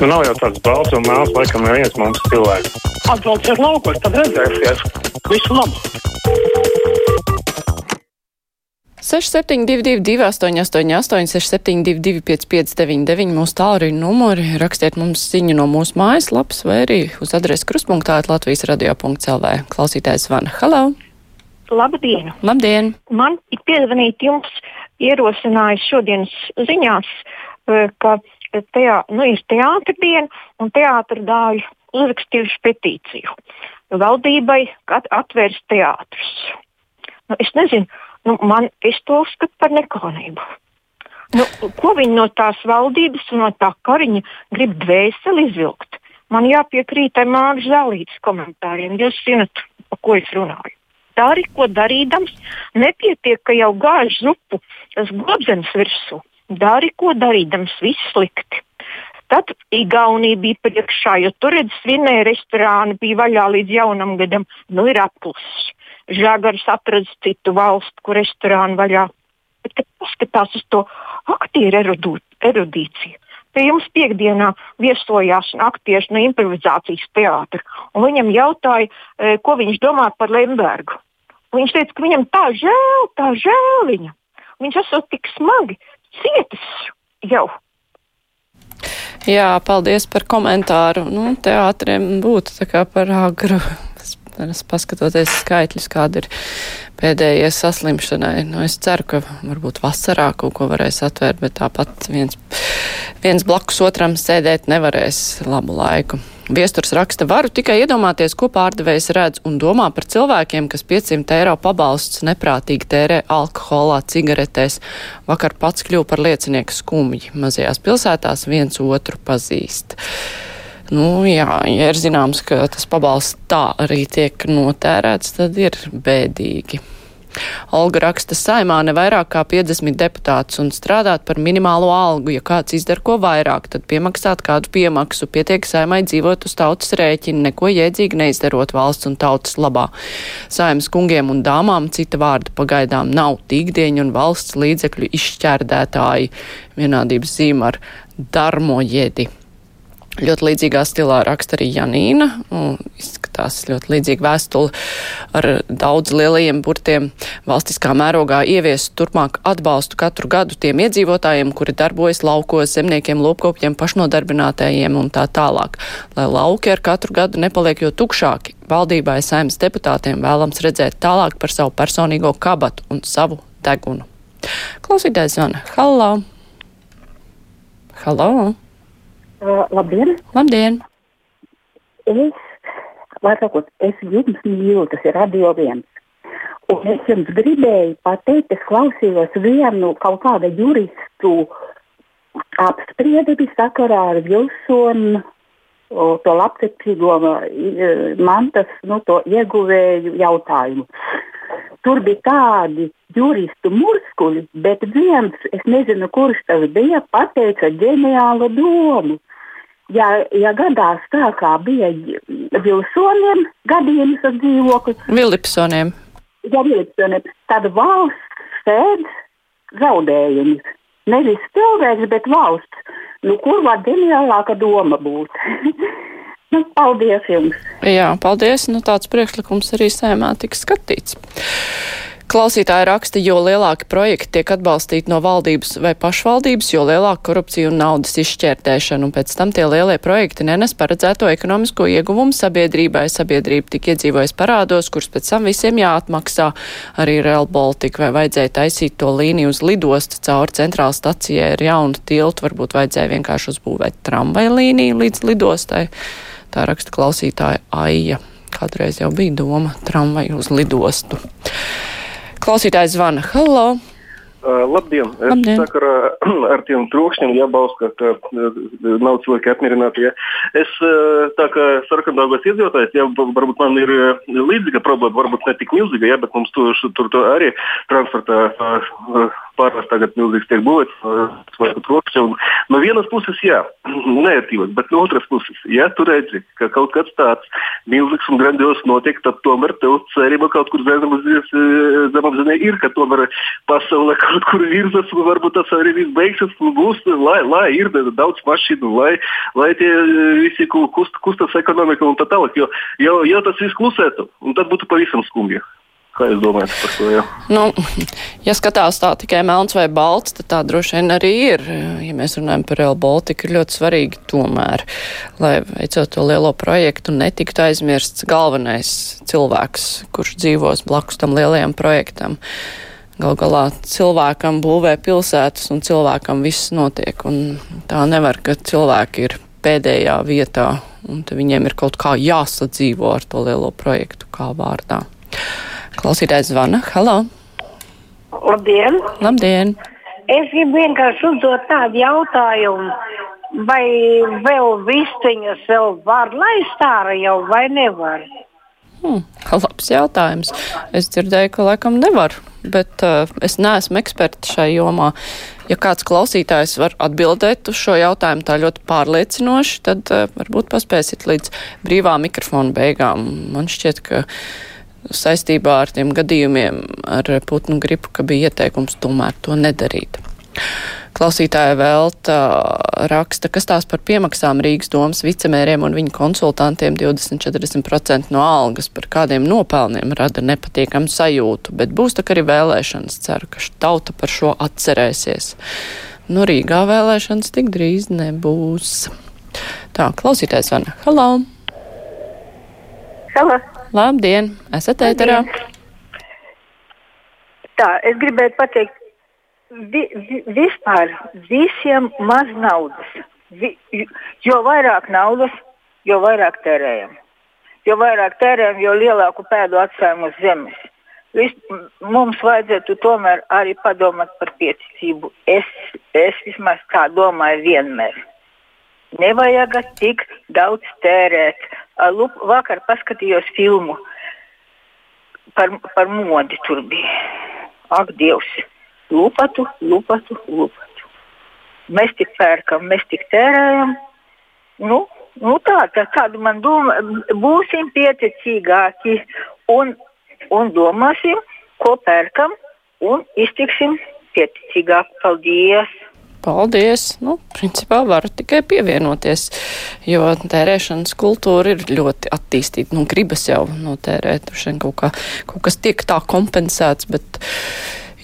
Nu, nav jau tāds balts un mēls, laikam, neviens mums cilvēks. Atbrauciet laukos, tad redzēsiet. Visu labu! 6722, 888, 672, 559, mūsu tālruņa numuri. Rakstiet mums ziņu no mūsu mājaslapas vai arī uz adresi krustpunktā Latvijas radio.clv. Klausītājs Vana. Halo! Labdien! Labdien! Man ir piezvanīt jums ierosinājis šodienas ziņās, eh, ka teā, nu, ir teātra diena un teātra dāļu uzrakstījuši petīciju valdībai, atvērs teātrus. Nu, es nezinu, nu, man, es to uzskatu par nekonību. Nu, ko viņi no tās valdības un no tā kariņa grib dvēseli izvilkt? Man jāpiekrīt ar Mārķa Zālītas komentāriem. Jūs zinat, par ko es runāju. Dari, ko darīdams, nepietiek, ka jau gāž zupu, tas globzenes virsū. Dari, ko darīdams, viss slikti. Tad Igaunija bija priekšā, jo tur svinēja restorāni, bija vaļā līdz jaunam gadam. Nu, ir apklusis. Žagars atradas citu valstu, kur restorāni vaļā. Bet, kad paskatās uz to aktieru erudīciju, pie jums piekdienā viesojās aktieris no improvizācijas teātra. Viņam jautāja, e, ko viņš domā par Lembergu. Viņš teica, ka viņam tā žēl, tā žēl viņa. Viņš esot tik smagi cietis jau. Jā, paldies par komentāru. Nu, teātriem būtu tā kā par agru. Paskatoties skaitļus, kāda ir pēdējie saslimšanai. Nu, es ceru, ka varbūt vasarā kaut ko varēs atvērt, bet tāpat viens, viens blakus otram sēdēt nevarēs labu laiku. Viesturs raksta, varu tikai iedomāties, ko pārdevējs redz un domā par cilvēkiem, kas 500 eiro pabalsts neprātīgi tērē alkoholā, cigaretēs. Vakar pats kļuva par liecinieku skumji. Mazajās pilsētās viens otru pazīst. Nu, jā, ja ir zināms, ka tas pabalsts tā arī tiek notērēts, tad ir bēdīgi. Olga raksta saimā ne vairāk kā 50 deputātus un strādāt par minimālo algu. Ja kāds izdara ko vairāk, tad piemaksāt kādu piemaksu. Pietiek saimai dzīvot uz tautas rēķina, neko jēdzīgi neizdarot valsts un tautas labā. Saimas kungiem un dāmām cita vārda pagaidām nav tīkdieņu un valsts līdzekļu izšķērdētāji. Vienādības zīme ar darmojēdi. Ļoti līdzīgā stilā raksta arī Janīna. Izskatās ļoti līdzīga vēstule ar daudz lielajiem burtiem. Valstiskā mērogā ievies turpmāk atbalstu katru gadu tiem iedzīvotājiem, kuri darbojas laukos, zemniekiem, lopkopiem, pašnodarbinātējiem un tā tālāk. Lai lauki ar katru gadu nepaliek jo tukšāki, valdībai saimnes deputātiem vēlams redzēt tālāk par savu personīgo kabatu un savu degunu. Klausītājs zvana. Halo! Halo! Uh, labdien! Labdien! Es, var sakot, es jums mīlu, tas ir radio viens. Un es jums gribēju pateikt, es klausījos vienu kaut kāda juristu apspriedumi sakarā ar Vilsonu to labcepīgo mantas nu, to ieguvēju jautājumu. Tur bija tādi juristu muskuļi, bet viens, es nezinu, kurš tas bija, pateica ģeniālu domu ja, ja gadās tā, kā bija Vilsoniem gadījums ar dzīvokli. Vilipsoniem. Ja Vilipsoniem, tad valsts sēd zaudējumus. Nevis cilvēks, bet valsts. Nu, kur var ģeniālāka doma būt? nu, paldies jums! Jā, paldies. Nu, tāds priekšlikums arī sēmā tika skatīts. Klausītāji raksta, jo lielāki projekti tiek atbalstīti no valdības vai pašvaldības, jo lielāka korupcija un naudas izšķērtēšana, un pēc tam tie lielie projekti nenes paredzēto ekonomisko ieguvumu sabiedrībai. Sabiedrība tik iedzīvojas parādos, kurus pēc tam visiem jāatmaksā. Arī Real Baltica vai vajadzēja taisīt to līniju uz lidostu cauri centrāla stacijai ar jaunu tiltu, varbūt vajadzēja vienkārši uzbūvēt tramvaju līniju līdz lidostai. Tā raksta klausītāja Aija. Kādreiz jau bija doma tramvaju uz lidostu. Klausītājs zvana. Halo! Uh, labdien! Labdien. Es sakarā ar tiem trokšņiem jābalsta, ka, ka nav cilvēki apmierināti. Ja. Es tā kā sarkandāgos iedzīvotājs, ja varbūt man ir līdzīga problēma, varbūt ne tik milzīga, ja, bet mums tur, tur, tur arī transportā pārvērst tagad milzīgs tiek būvēts vai pat rokas. No vienas puses, jā, neērtības, bet no otras puses, ja tu redzi, ka kaut kas tāds milzīgs un grandios notiek, tad tomēr tev cerība kaut kur zemapziņā ir, ka tomēr pasaule kaut kur virzas un varbūt tas arī viss beigsies un būs, lai, lai ir daudz mašīnu, lai, lai tie visi kust, kustas ekonomika un tā tālāk, jo, jo, jo tas viss klusētu, un tad būtu pavisam skumji. Kā jūs domājat par to? Jā? Nu, ja skatās tā tikai melns vai balts, tad tā droši vien arī ir. Ja mēs runājam par Real Baltica, ir ļoti svarīgi tomēr, lai veicot to lielo projektu, netiktu aizmirsts galvenais cilvēks, kurš dzīvos blakus tam lielajam projektam. Gal galā cilvēkam būvē pilsētas un cilvēkam viss notiek. Tā nevar, ka cilvēki ir pēdējā vietā un viņiem ir kaut kā jāsadzīvo ar to lielo projektu kā vārdā. Klausītājs zvana. Halo! Labdien! Labdien! Es gribu vienkārši uzdot tādu jautājumu. Vai vēl vistiņas vēl var laist ārā jau vai nevar? Hmm, labs jautājums. Es dzirdēju, ka laikam nevar, bet uh, es neesmu eksperts šai jomā. Ja kāds klausītājs var atbildēt uz šo jautājumu tā ļoti pārliecinoši, tad uh, varbūt paspēsit līdz brīvā mikrofona beigām. Man šķiet, ka saistībā ar tiem gadījumiem ar putnu gripu, ka bija ieteikums tomēr to nedarīt. Klausītāja Velta raksta, kas tās par piemaksām Rīgas domas vicemēriem un viņu konsultantiem 20-40% no algas par kādiem nopelniem rada nepatīkamu sajūtu, bet būs tak arī vēlēšanas. Ceru, ka tauta par šo atcerēsies. Nu, Rīgā vēlēšanas tik drīz nebūs. Tā, klausītājs vana. Halo! Halo! Labdien, esat ēterā. Tā, es gribētu pateikt, vi, vi, vispār visiem maz naudas. Vi, jo vairāk naudas, jo vairāk tērējam. Jo vairāk tērējam, jo lielāku pēdu atstājam uz zemes. Vis, mums vajadzētu tomēr arī padomāt par pieticību. Es, es vismaz tā domāju vienmēr. Nevajag tik daudz tērēt. Lup, vakar paskatījos filmu par, par modi. Tur bija. Ak, Dievs! Lupatu, lupatu, lupatu. Mēs tik pērkam, mēs tik tērējam. Nu, nu tā, tā, tāda man doma. Būsim pieticīgāki un, un domāsim, ko pērkam un iztiksim pieticīgāk. Paldies! Paldies! Nu, principā varu tikai pievienoties, jo tērēšanas kultūra ir ļoti attīstīta. Nu, gribas jau notērēt, šeit kaut, kā, kaut kas tiek tā kompensēts, bet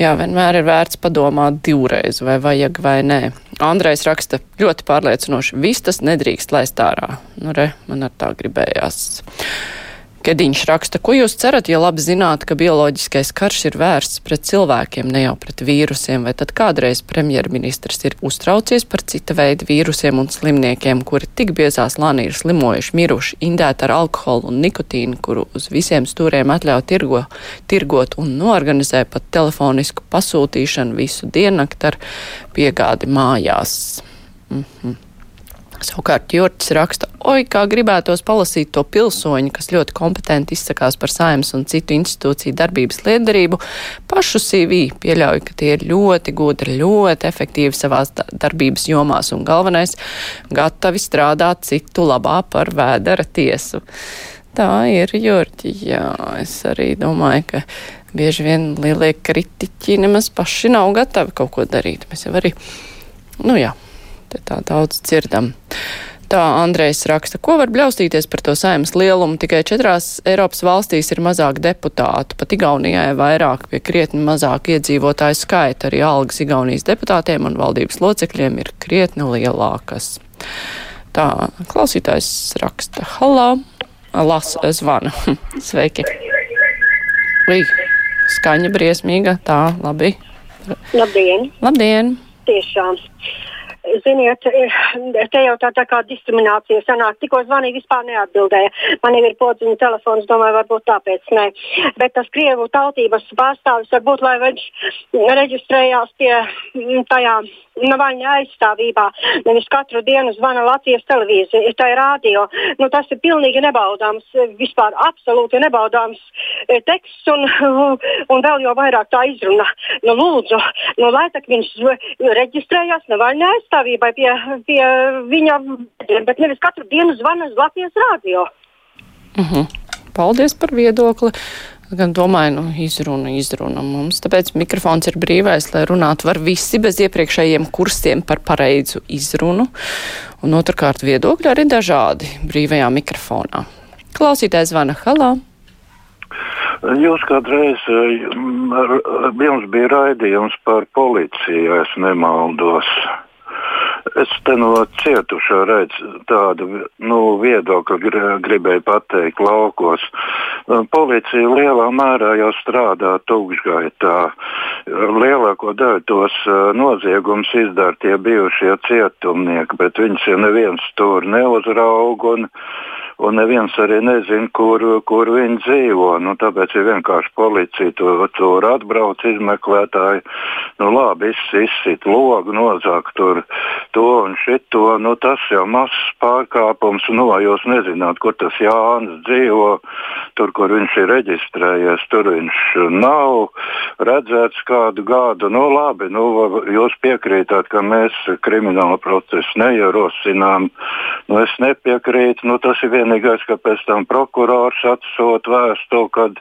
jā, vienmēr ir vērts padomāt divreiz, vai vajag vai nē. Andrejs raksta ļoti pārliecinoši, viss tas nedrīkst laist ārā. Nu, re, man ar tā gribējās. Kediņš raksta, ko jūs cerat, ja labi zināt, ka bioloģiskais karš ir vērsts pret cilvēkiem, ne jau pret vīrusiem, vai tad kādreiz premjerministrs ir uztraucies par cita veida vīrusiem un slimniekiem, kuri tik biezā slānī ir slimojuši, miruši, indēti ar alkoholu un nikotīnu, kuru uz visiem stūriem atļauj tirgo, tirgot un noorganizē pat telefonisku pasūtīšanu visu diennakti ar piegādi mājās. Mm -hmm. Savukārt Jurts raksta, oi, kā gribētos palasīt to pilsoņu, kas ļoti kompetenti izsakās par saimas un citu institūciju darbības liederību, pašu CV pieļauj, ka tie ir ļoti gudri, ļoti efektīvi savās darbības jomās un galvenais - gatavi strādāt citu labā par vēdera tiesu. Tā ir Jurķi, jā, es arī domāju, ka bieži vien lielie kritiķi nemaz paši nav gatavi kaut ko darīt. Mēs jau arī, nu jā. Te tā daudz dzirdam. Tā Andrejs raksta, ko var bļaustīties par to saimnes lielumu. Tikai četrās Eiropas valstīs ir mazāk deputātu, pat Igaunijai vairāk pie krietni mazāk iedzīvotāju skaita. Arī algas Igaunijas deputātiem un valdības locekļiem ir krietni lielākas. Tā klausītājs raksta, halā, las zvana. Sveiki! Ui, skaņa briesmīga, tā, labi. Labdien! Labdien! Tiešām. Ziniet, te jau tā, tā kā diskriminācija sanāk. Tikko zvanīja, vispār neatbildēja. Man jau ir podziņa telefons, domāju, varbūt tāpēc ne. Bet tas Krievu tautības pārstāvis varbūt, lai viņš reģistrējās pie mm, tajā Navaļņa aizstāvībā. Nevis katru dienu zvana Latvijas televīzija, tā ir rādio. Nu, tas ir pilnīgi nebaudāms, vispār absolūti nebaudāms teksts un, un vēl jau vairāk tā izruna. Nu, lūdzu, nu, lai tak viņš reģistrējās Navaļņa aizstāvībai pie, pie viņa, bet nevis katru dienu zvana uz Latvijas rādio. Uh mhm. -huh. Paldies par viedokli. Gan domāju, nu, izruna, izruna mums. Tāpēc mikrofons ir brīvais, lai runātu var visi bez iepriekšējiem kursiem par pareizu izrunu. Un otrkārt, viedokļi arī dažādi brīvajā mikrofonā. Klausītājs zvana Halā. Jūs kādreiz, jums bija raidījums par policiju, ja es nemaldos. Es te no cietušā redzu tādu nu, viedokli, gribēju pateikt, laukos. Policija lielā mērā jau strādā tūkšgaitā. Lielāko daļu tos noziegumus izdara tie bijušie cietumnieki, bet viņus jau neviens tur neuzrauga. Un, neviens arī nezina, kur, kur viņi dzīvo. Nu, tāpēc ir vienkārši policija tur, tur atbrauc izmeklētāji. Nu, labi, izsit logu, nozāk tur to un šito. Nu, tas jau mazs pārkāpums. Nu, vai jūs nezināt, kur tas Jānis dzīvo, tur, kur viņš ir reģistrējies, tur viņš nav redzēts kādu gadu. Nu, labi, nu, jūs piekrītat, ka mēs kriminālu procesu neierosinām. Nu, es nepiekrītu. Nu, tas ir viens vienīgais, ka pēc tam prokurors atsūta vēstuli, kad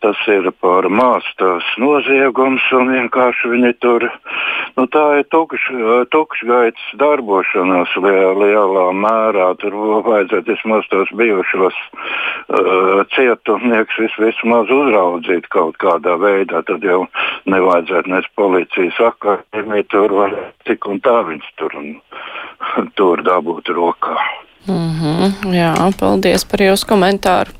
tas ir par māstas noziegums un vienkārši viņi tur, nu tā ir tukš, tukšgaits darbošanās lielā, lielā mērā. Tur vajadzētu vismaz tos bijušos uh, cietumnieks vis, vismaz uzraudzīt kaut kādā veidā. Tad jau nevajadzētu nes policijas akadēmiju tur vai tik un tā viņus tur, un, tur dabūt rokā. Mm -hmm, jā, paldies par jūsu komentāru.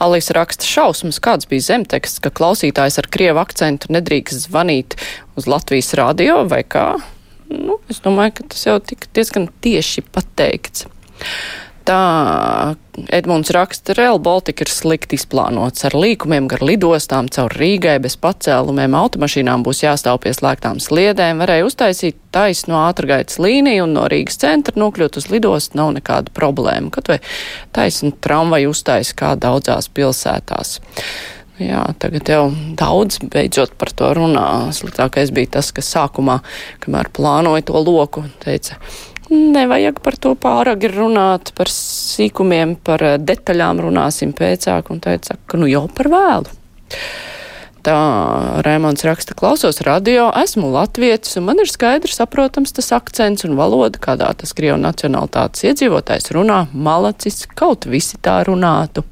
Alīs raksta šausmas, kāds bija zemteksts, ka klausītājs ar krievu akcentu nedrīkst zvanīt uz Latvijas radio vai kā. Nu, es domāju, ka tas jau tika diezgan tieši pateikts tā Edmunds raksta, Real Baltica ir slikti izplānots ar līkumiem gar lidostām caur Rīgai bez pacēlumiem, automašīnām būs jāstāv pie slēgtām sliedēm, varēja uztaisīt taisnu ātrgaitas līniju un no Rīgas centra nokļūt uz lidostu nav nekāda problēma. Kaut vai taisnu tramvaju uztaisa kā daudzās pilsētās. Jā, tagad jau daudz beidzot par to runā. Sliktākais bija tas, ka sākumā, kamēr plānoja to loku, teica, Nevajag par to pārāk runāt, par sīkumiem, par eh, detaļām runāsim pēcāk, un teica, ka nu jau par vēlu. Tā Rēmons raksta, klausos radio, esmu latvietis, un man ir skaidrs, saprotams tas akcents un valoda, kādā tas Krievu nacionalitātes iedzīvotājs runā, malacis, kaut visi tā runātu.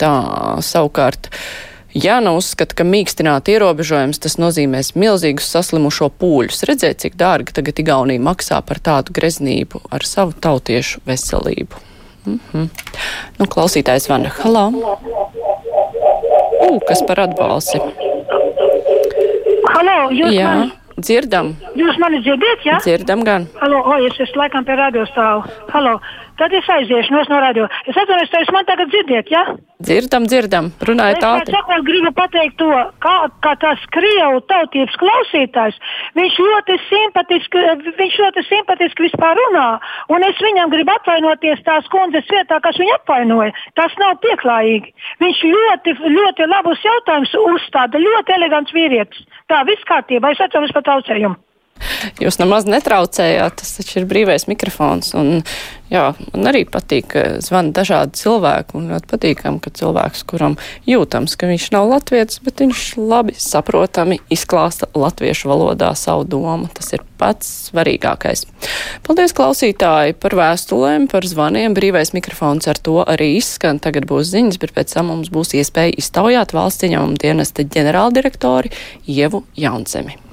Tā savukārt. Ja nav uzskata, ka mīkstināt ierobežojums tas nozīmēs milzīgus saslimušo pūļus, redzēt, cik dārgi tagad Igaunija maksā par tādu greznību ar savu tautiešu veselību. Mm -hmm. Nu, klausītājs Vana Halā. Ū, kas par atbalsi? Halo, jūs Jā. man Dzirdam. Jūs mani dzirdat, jā? Ja? Dzirdam gan. Halo, o, es esmu laikam pie radio stāvu. Halo, tad es aiziešu no, no radio. Es atvainojos, jūs man tagad dzirdiet, jā? Ja? Dzirdam, dzirdam. Runājiet ātri. Es sakot, gribu pateikt to, kā, kā tas Krievu tautības klausītājs, viņš ļoti simpatiski, viņš ļoti simpatiski vispār runā, un es viņam gribu atvainoties tās kundzes vietā, kas viņu apvainoja. Tas nav pieklājīgi. Viņš ļoti, ļoti labus jautājumus uzstāda, ļoti elegants vīrietis. Tā, viss kārtībā, es atceros par traucējumu. Jūs nemaz netraucējāt, tas taču ir brīvais mikrofons. Un, jā, man arī patīk, ka zvana dažādi cilvēki. Un ļoti patīkam, ka cilvēks, kuram jūtams, ka viņš nav latviečs, bet viņš labi saprotami izklāsta latviešu valodā savu domu. Tas ir pats svarīgākais. Paldies, klausītāji, par vēstulēm, par zvaniem. Brīvais mikrofons ar to arī izskan. Tagad būs ziņas, bet pēc tam mums būs iespēja iztaujāt valsts ieņēmuma dienesta ģenerāldirektori Ievu Jaunsemi.